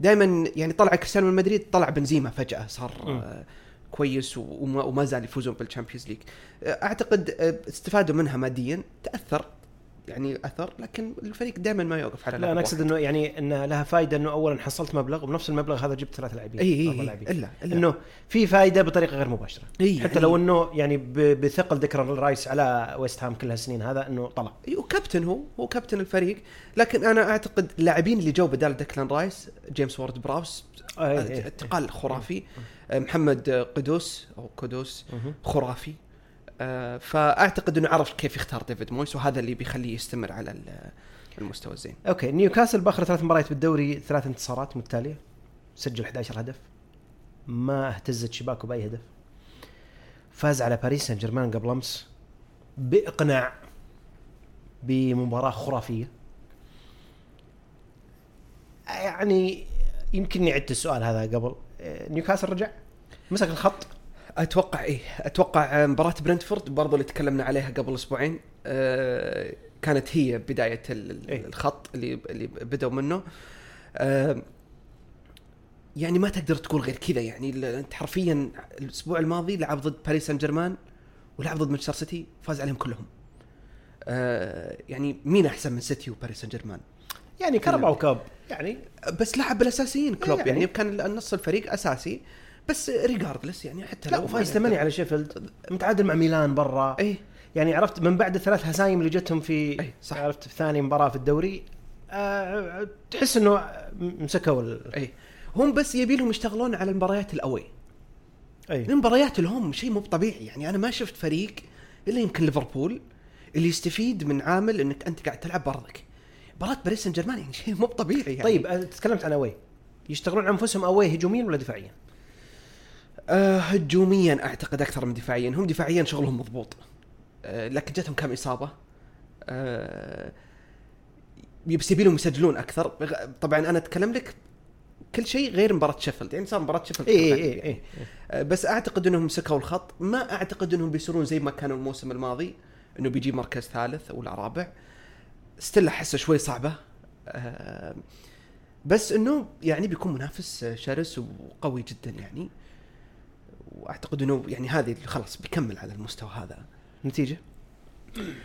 دائما يعني طلع كريستيانو من مدريد طلع بنزيما فجأة صار. آه كويس وما, وما زال يفوزون بال Champions League. أعتقد آه، استفادوا منها ماديا تأثر. يعني أثر لكن الفريق دائما ما يوقف على لا أنا أقصد. إنه يعني انه لها فائده إنه اولا حصلت مبلغ وبنفس المبلغ هذا جبت ثلاث لاعبين اي اي لاعبين. إلا إلا إنه في فائده بطريقة غير مباشرة إي حتى يعني- لو إنه يعني بثقل ديكلان رايس على ويست هام كل هالسنين هذا إنه طلع اي وكابتن هو هو كابتن الفريق لكن أنا أعتقد اللاعبين اللي جو بدال ديكلان رايس جيمس وورد براوس آه، إيه، إيه. انتقال خرافي محمد قدوس أو قدوس. خرافي فأعتقد إنه عرف كيف يختار ديفيد مويس وهذا اللي بيخليه يستمر على ال- المستوى الزين. okay نيوكاسل بأخر ثلاث مباريات بالدوري ثلاث انتصارات متتالية. سجل 11 هدف. ما اهتزت شباكه بأي هدف. فاز على باريس سان جيرمان قبل أمس. بإقناع بمباراة خرافية. يعني يمكن عدت السؤال هذا قبل. نيوكاسل رجع؟ مسك الخط؟ أتوقع إيه أتوقع مباراة برنتفورد برضو اللي تكلمنا عليها قبل أسبوعين أه كانت هي بداية إيه. الخط اللي اللي بدأوا منه. أه يعني ما تقدر تقول غير كذا يعني أنت حرفيا الأسبوع الماضي لعب ضد باريس سان جيرمان ولعب ضد مانشستر سيتي فاز عليهم كلهم. أه يعني مين أحسن من سيتي وباريس سان جيرمان؟ يعني كاراباو cup يعني بس لعب بالأساسيين كلوب يعني- يعني, يعني كان النص الفريق أساسي. بس regardless يعني حتى لا لو وفايز ما ثمانية على شيفيلد متعادل مع ميلان برا. إيه. يعني عرفت من بعد الثلاث هزايم اللي جتهم في أي، صح. عرفت في ثاني مباراة في الدوري آه تحس إنه مسكوا ال- اي هم بس يبي لهم يشتغلون على المباريات ال away. اي المباريات ال home شيء مو طبيعي يعني أنا ما شفت فريق إلا يمكن ليفربول اللي يستفيد من عامل إنك أنت قاعد تلعب برضك مباراة باريس سان جيرمان يعني شيء مو طبيعي يعني. طيب تكلمت عن أوي. يشتغلون على أنفسهم أوي هجوميا ولا دفاعيا؟ آه هجوميا أعتقد أكثر من دفاعيا. هم دفاعيا شغلهم مضبوط. آه لكن جتهم كم إصابة. آه بس يبي لهم يسجلون أكثر. طبعا أنا أتكلم لك كل شيء غير مباراة شيفيلد. يعني صار مباراة شيفيلد اي كانت اي عادية. اي اي آه، بس أعتقد إنهم مسكوا الخط. ما أعتقد إنهم بيصيرون زي ما كانوا الموسم الماضي إنه بيجي مركز ثالث ولا رابع. still أحسه شوي صعبة. آه، بس إنه يعني بيكون منافس شرس وقوي جدا يعني. واعتقد انه يعني هذه خلاص بيكمل على المستوى هذا. نتيجة؟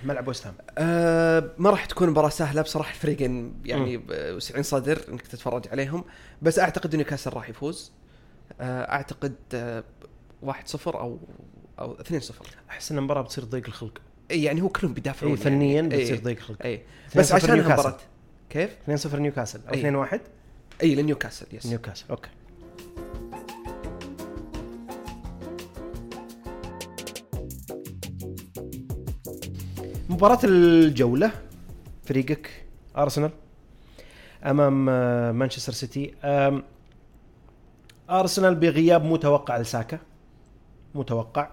ملعب وست هام أه ما راح تكون مباراة سهلة بصراحة الفريقين يعني وسيعين صدر انك تتفرج عليهم. بس أعتقد إنه نيوكاسل راح يفوز. أه أعتقد أه 1-0 أو أو 2-0 أحس إن المباراة بتصير ضيق الخلق. يعني هو كلهم بيدافعون إي فنيا يعني. بتصير ضيق الخلق. إي. 2-0 بس عشان نيوكاسل. مباراة كيف؟ 2-0 نيوكاسل. أو أي. 2-1 إي لنيوكاسل yes. نيوكاسل okay. مباراة الجولة فريقك أرسنال أمام آه، مانشستر سيتي. أرسنال بغياب متوقع لساكا. متوقع.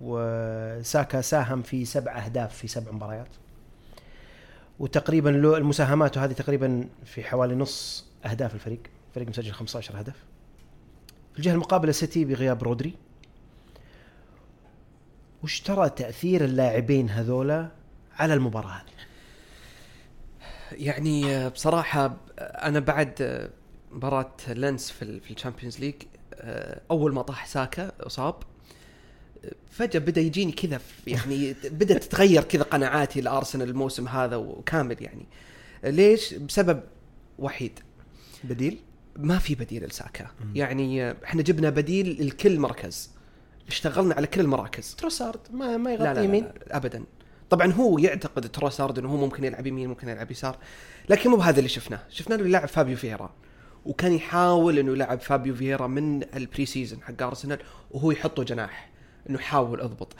وساكا ساهم في سبع أهداف في سبع مباريات. وتقريبا له المساهمات هذه تقريبا في حوالي نص أهداف الفريق. الفريق مسجل 15 هدف. في الجهة المقابلة سيتي بغياب رودري. وش ترى تأثير اللاعبين هذولا على المباراة هذه؟ يعني آه، بصراحة آه، أنا بعد آه، مباراة لينس في ال- في ال Champions League أول ما طاح ساكا انصاب فجأة بدأ يجيني كذا يعني [LAUGHS] بدأت تتغير كذا قناعاتي لأرسنال الموسم هذا وكامل يعني. ليش؟ بسبب وحيد. بديل؟ ما في بديل لساكا. يعني إحنا جبنا بديل لكل مركز. اشتغلنا على كل المراكز. تروسارد ما ما لا يغطي لا, لا, يمين. لا ابدا. طبعا هو يعتقد تروسارد إنه هو ممكن يلعب يمين ممكن يلعب يسار لكن مو بهذا اللي شفناه. شفنا إنه يلعب فابيو فييرا وكان يحاول إنه يلعب فابيو فييرا من ال pre-season حق أرسنال وهو يحطه جناح إنه يحاول يضبط.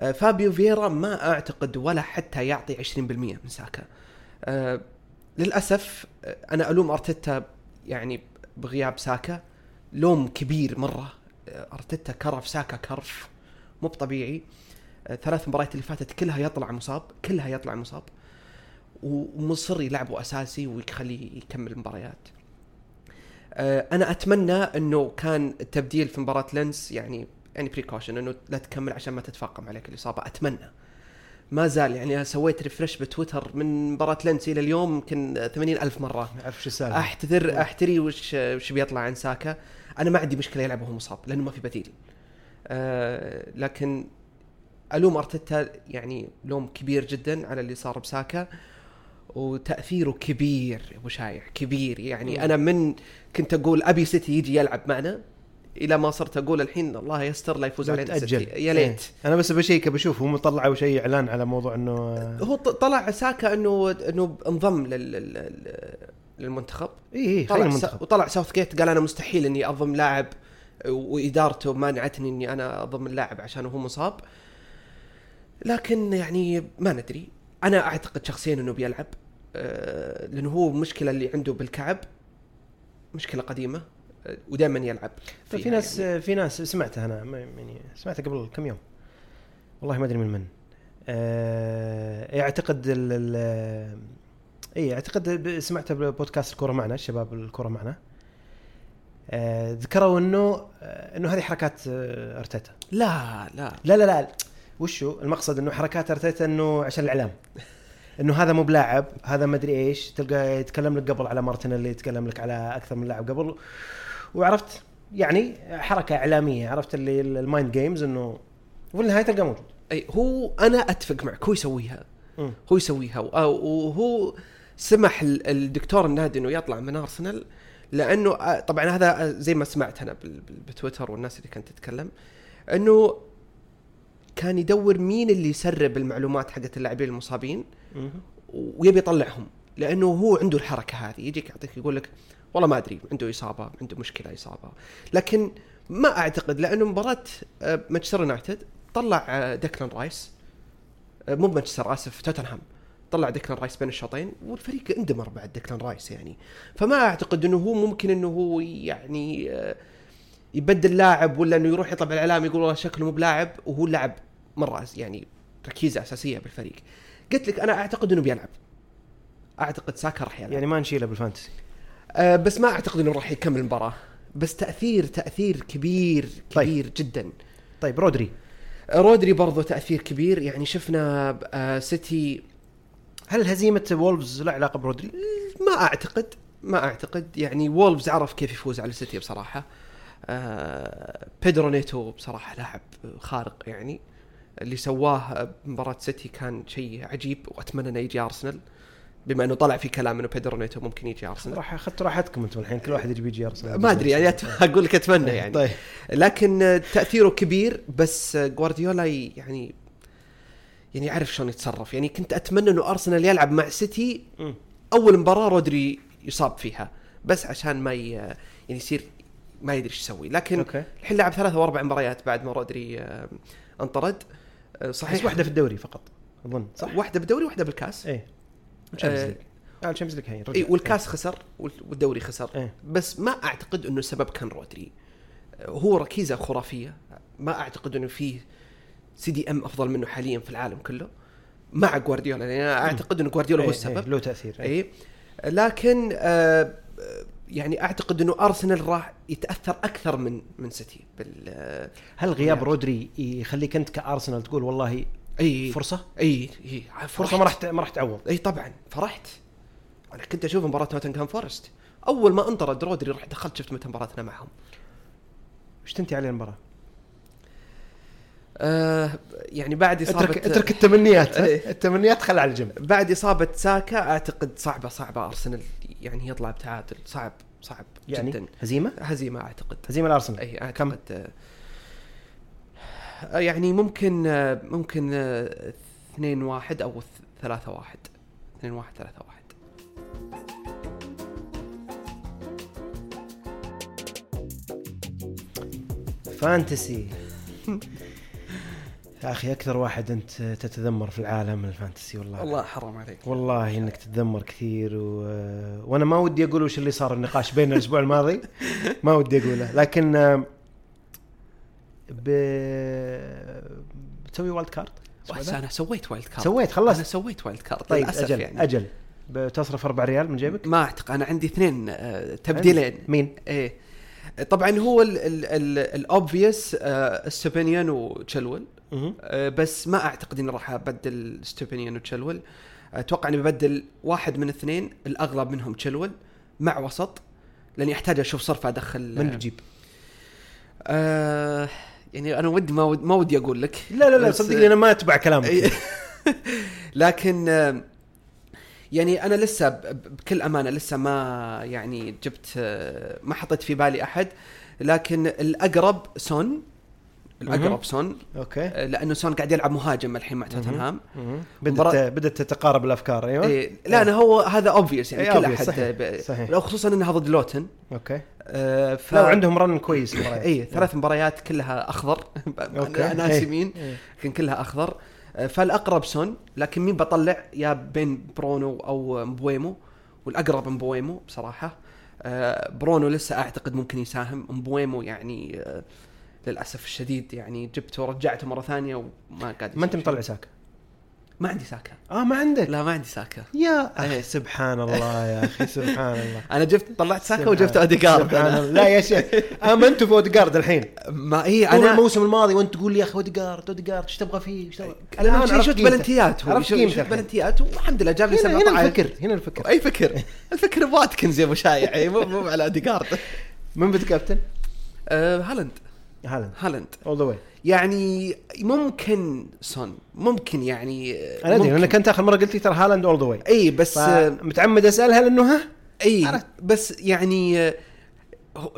آه، فابيو فييرا ما أعتقد ولا حتى يعطي 20% من ساكا. آه، للأسف آه، أنا ألوم أرتيتا يعني بغياب ساكا لوم كبير مرة. أرتيتا كرف ساكا كرف مو بطبيعي. آه، ثلاث مباريات اللي فاتت كلها يطلع مصاب كلها يطلع مصاب. ومصر يلعبه أساسي ويخليه يكمل المباريات. آه، أنا أتمنى إنه كان التبديل في مباراة لينس يعني يعني precaution إنه لا تكمل عشان ما تتفاقم عليك الإصابة. أتمنى. ما زال يعني سويت refresh بتويتر من مباراة لينس إلى اليوم يمكن 80 ألف مرة. ما اعرف شو السالفه أحتري أحتري وش وش بيطلع عن ساكا. أنا ما عندي مشكلة يلعب وهو مصاب لأنه ما في بديل. آه لكن ألوم أرتيتا يعني لوم كبير جدا على اللي صار بساكا وتأثيره كبير أبو شايع كبير. يعني. أنا من كنت أقول أبي سيتي يجي يلعب معنا إلى ما صرت أقول الحين الله يستر لا يفوز علينا تأجل. يا ليت. إيه. أنا بس بشيك بشوف هم طلعوا شيء إعلان على موضوع إنه هو طلع ساكا إنه إنه انضم لل- لل- لل- للمنتخب. اي اي طلع. المنتخب. وطلع ساوث جيت قال أنا مستحيل إني أضم لاعب وإدارته مانعتني إني أنا أضم اللاعب عشان هو مصاب. لكن يعني ما ندري. أنا أعتقد شخصيا إنه بيلعب. آه، لأنه هو المشكلة اللي عنده بالكعب. مشكلة قديمة. ودائما يلعب طيب في ناس يعني. في ناس سمعتها أنا يعني سمعتها قبل كم يوم. والله ما أدري من من. آه يعتقد ال ال اي أعتقد سمعتها ببودكاست الكورة معنا الشباب الكورة معنا. آه ذكروا إنه آه إنه هذه حركات آه أرتيتا. لا لا. لا لا لا. وشو؟ المقصد إنه حركات أرتيتا إنه عشان الإعلام. إنه هذا مو بلاعب هذا ما أدري إيش تلقى يتكلم لك قبل على مارتينيلي يتكلم لك على أكثر من لاعب قبل. وعرفت يعني حركة إعلامية عرفت اللي ال mind games إنه وفي النهايه تلقاه موجود. أي هو أنا أتفق معك هو يسويها. مم. هو يسويها. و- وهو سمح ال- الدكتور النادي إنه يطلع من أرسنال لأنه آه، طبعا هذا آه، زي ما سمعت أنا بتويتر والناس اللي كانت تتكلم إنه كان يدور مين اللي يسرب المعلومات حقت اللاعبين المصابين. ويبي يطلعهم لأنه هو عنده الحركة هذه. يجيك يعطيك يقول لك والله ما أدري عنده إصابة عنده مشكلة إصابة. لكن ما أعتقد لأنه مباراة آه، مانشستر يونايتد طلع آه، ديكلان رايس آه، مو مانشستر آسف توتنهام. طلع ديكلان رايس بين الشوطين والفريق اندمر بعد ديكلان رايس يعني. فما أعتقد إنه هو ممكن إنه هو يعني يبدل لاعب ولا إنه يروح يطلع بالاعلام يقول والله شكله مو بلاعب وهو لاعب مرة يعني ركيزه أساسية بالفريق. قلت لك أنا أعتقد إنه بيلعب. أعتقد ساكا راح يلعب. يعني ما نشيله بالفانتسي. أه بس ما أعتقد إنه راح يكمل المباراة. بس تأثير تأثير كبير طيب. كبير جدا. طيب رودري. رودري برضو تأثير كبير. يعني شفنا آه سيتي. هل هزيمة وولفز له علاقة برودري؟ ما أعتقد ما أعتقد. يعني وولفز عرف كيف يفوز على سيتي بصراحة. آه بيدرو نيتو بصراحة لاعب خارق يعني. اللي سواه بمباراه سيتي كان شيء عجيب وأتمنى إنه يجي أرسنال. بما إنه طلع في كلام إنه بيدرو نيتو ممكن يجي أرسنال. راح أخذت راحتكم أنتم الحين كل واحد يجي بيجي أرسنال. ما أدري يعني [LAUGHS] أقول لك أتمنى يعني. طيب لكن تأثيره كبير بس جوارديولا يعني يعني يعرف شلون يتصرف. يعني كنت أتمنى إنه أرسنال يلعب مع سيتي. أول مباراة رودري يصاب فيها بس عشان ما ي... يعني يصير ما يدري إيش يسوي. لكن أوكي. الحين لعب ثلاث أو أربع مباريات بعد ما رودري آه، انطرد. آه، صحيح. بس واحدة في الدوري فقط أظن. صح؟ واحدة بالدوري واحدة بالكاس. إيه. الشامبيونز آه، ليج. الشامبيونز ليج هي رجع. اي والكاس خسر وال- والدوري خسر. إيه. بس ما أعتقد إنه السبب كان رودري. هو ركيزة خرافية. ما أعتقد إنه في CDM أفضل منه حاليا في العالم كله. مع جوارديولا يعني أنا أعتقد إنه جوارديولا هو إيه، السبب. إيه، له تأثير إيه. اي لكن آه يعني أعتقد إنه أرسنال راح يتأثر أكثر من من سيتي بال هل غياب يعني. رودري يخليك أنت كأرسنال تقول والله إي. فرصة؟ إي إي. فرصة ما راح ما راح تعوض. إي طبعا فرحت. أنا كنت أشوف مباراة نوتنغهام فورست. أول ما انطرد رودري رحت دخلت شفت متى مباراتنا معهم. وش تنتهي عليه المباراة؟ آه يعني بعد إصابة اترك اترك التمنيات؟ إيه. التمنيات خلها على جنب بعد إصابة ساكا أعتقد صعبة صعبة. أرسنال يعني يطلع بتعادل. صعب صعب يعني جدا. هزيمة؟ هزيمة أعتقد. هزيمة الارسنال اي أعتقد. آه، آه، يعني ممكن آه، ممكن آه، 2 1 أو 3 1 2 1 3 1 فانتسي. [LAUGHS] يا أخي أكثر واحد أنت تتذمر في العالم الفانتسي والله. الله حرام عليك. والله إنك تتذمر كثير و... وأنا ما ودي أقول وش اللي صار النقاش بيننا الأسبوع الماضي. ما ودي أقوله. لكن ب... بتسوي wild card بس؟ أنا سويت wild card سويت أنا خلصت سويت wild card طيب للأسف أجل يعني. أجل. بتصرف 4 ريال من جيبك؟ ما أعتقد. أنا عندي اثنين آه، تبديلين. مين؟ إيه. طبعا هو ال obvious إستوبينيان وتشلول آه، بس ما أعتقد إني راح أبدل إستوبينيان وتشلول أتوقع إني ببدل واحد من الاثنين الأغلب منهم تشلول مع وسط لأني أحتاج أشوف صرف أدخل. من بتجيب؟ آه يعني أنا ودي ما ودي, ما ودي أقول لك. لا لا لا صدقني أنا ما أتبع كلامك. [LAUGHS] لكن آه، يعني أنا لسه بكل أمانة لسه ما يعني جبت آه، ما حطيت في بالي أحد. لكن الأقرب سون الأقرب سون. أوكي. آه، لأنه سون قاعد يلعب مهاجم الحين مع توتنهام. بدت بدت تتقارب الأفكار أيوه. إيه لا أنا هو هذا obvious يعني إيه، كل أحد صحيح، ب- صحيح. لو خصوصا إنها ضد لوتن. أوكي. آه، ف لا وعندهم run كويس. [COUGHS] اي ثلاث مباريات كلها أخضر. [LAUGHS] أوكي. أنا ناس إيه. يمين إيه. لكن كلها أخضر. آه، فالأقرب سون لكن مين بطلع؟ يا بين برونو أو مبويمو. والأقرب مبويمو بصراحة. آه، برونو لسه أعتقد ممكن يساهم. مبويمو يعني للأسف الشديد يعني جبته ورجعته مرة ثانية وما قاعد ما أنت مطلع. ساكا ما عندي ساكا آه ما عندك لا ما عندي ساكا يا إيه. أخي سبحان الله [LAUGHS] يا أخي سبحان الله أنا جبت طلعت ساكا وجبت اوديجارد سبحان أنا. الله. لا يا شيخ [LAUGHS] امنتوا في اوديجارد الحين ما هي طول أنا الموسم الماضي وأنت تقول لي يا أخي اوديجارد اوديجارد إيش تبغى فيه؟ إيش تبغى؟ أنا شفت. بلنتيات هو شفت. بلنتيات والحمد لله جاب لي هنا, 17 هنا الفكر هنا الفكر أي فكر الفكر واتكنز يا أبو شايع إي، مو مو على اوديجارد من بت كابتن؟ أه هالاند هالاند هالاند all the way يعني ممكن سون ممكن يعني أنا أدري. لانك انت آخر مرة قلت لي ترى هالاند all the way إي بس متعمد اسالها لأنه ها إي عرفت. بس يعني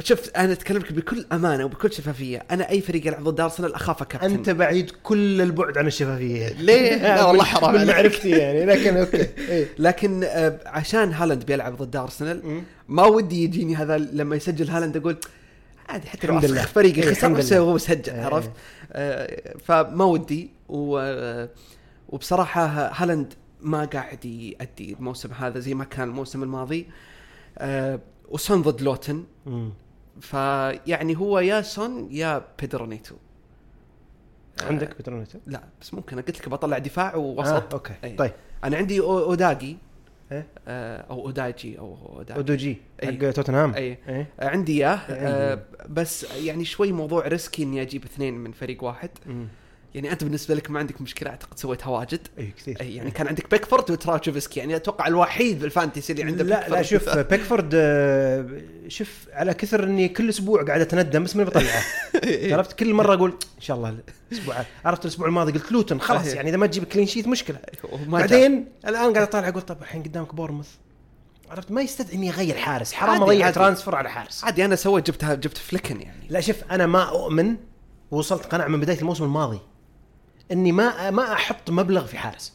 شوف أنا أتكلمك بكل أمانة وبكل شفافية أنا أي فريق يلعب ضد أرسنال اخافه كابتن أنت بعيد كل البعد عن الشفافية ليه؟ لا [LAUGHS] والله حرام من. معرفتي يعني لكن أوكي [LAUGHS] إيه. لكن آه، عشان هالاند بيلعب ضد أرسنال. ما ودي يجيني هذا لما يسجل هالاند أقول عادي حتى لو. أسخ فريقي إيه، خسر بس. هو سجل. عرفت آه، فما ودي و آه، وبصراحه هالاند ما قاعد يأدي الموسم هذا زي ما كان الموسم الماضي آه، وسون ضد لوتن. فيعني هو يا سون يا بيدرو نيتو آه، عندك بيدرو نيتو؟ لا بس ممكن قلت لك بطلع دفاع آه، ووسط أوكي إيه. طيب أنا عندي أودوجي إيه؟ آه، أو اودوجي أو اودوجي اودوجي إيه. حق توتنهام اي إيه عندي إياه عندي. آه، بس يعني شوي موضوع risky إني أجيب اثنين من فريق واحد مم. يعني أنت بالنسبة لك ما عندك مشكلة أعتقد سويتها واجد. اي كثير. أي يعني كان عندك بيكفورد وتراوتشوفسكي يعني أتوقع الوحيد بالفانتسي اللي عنده لا لا. شوف [LAUGHS] بيكفورد آه، شوف على كثر إني كل أسبوع قاعد أتندم بس ماني بطلعه [LAUGHS] عرفت؟ كل مرة أقول إن شاء الله الأسبوع عرفت الأسبوع الماضي؟ قلت لوتن خلاص إيه. يعني إذا ما تجيب clean sheet مشكلة. بعدين الآن قاعد أطالع أقول طب الحين قدامك بورموث عرفت؟ ما يستدعي إني أغير حارس. حرام أضيع. transfer على حارس. عادي أنا سويت جبتها جبت فليكن يعني. لا شوف أنا ما أؤمن وصلت قناعة من بداية الموسم الماضي. إني ما ما أحط مبلغ في حارس.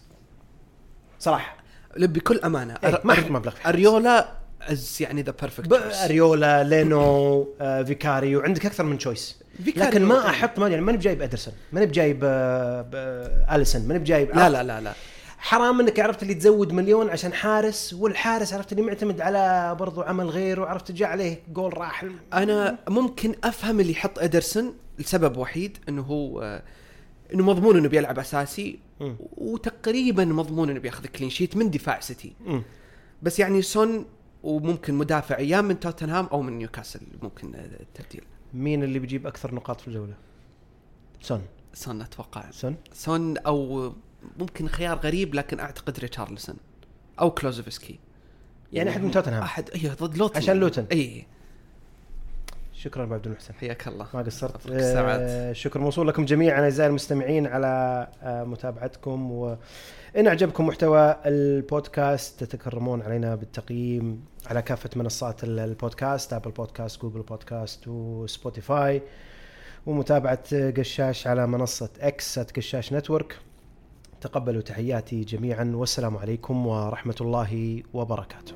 صراحة. بكل أمانة إيه، أر- ما أحط مبلغ في حارس. أريولا is يعني the perfect أريولا لينو آه، فيكاري وعندك أكثر من choice لكن ما أحط ما يعني ماني بجايب إدرسون ماني بجايب آه، ب- أليسون ماني بجايب لا لا لا لا. حرام إنك عرفت اللي تزود مليون عشان حارس والحارس عرفت اللي معتمد على برضو عمل غيره وعرفت جاء عليه جول راح. أنا ممكن أفهم اللي يحط إدرسون لسبب وحيد إنه هو آه، إنه مضمون إنه بيلعب أساسي. وتقريبا مضمون إنه بياخذ clean sheet من دفاع سيتي. بس يعني سون وممكن مدافع يا من توتنهام أو من نيوكاسل ممكن التبديل مين اللي بيجيب أكثر نقاط في الجولة؟ سون. سون أتوقع. سون؟ سون أو ممكن خيار غريب لكن أعتقد ريتشارلسون أو كولوسيفسكي. يعني أحد من توتنهام. أحد أيوه ضد لوتن. عشان لوتن. اي شكرا ابو عبد المحسن. حياك الله. ما قصرت. آه، شكر موصول لكم جميعا أعزائي المستمعين على آه، متابعتكم وإن أعجبكم محتوى البودكاست تتكرمون علينا بالتقييم على كافة منصات ال- البودكاست Apple Podcasts Google Podcasts و Spotify ومتابعة قشاش على منصة إكس قشاش network. تقبلوا تحياتي جميعا والسلام عليكم ورحمة الله وبركاته.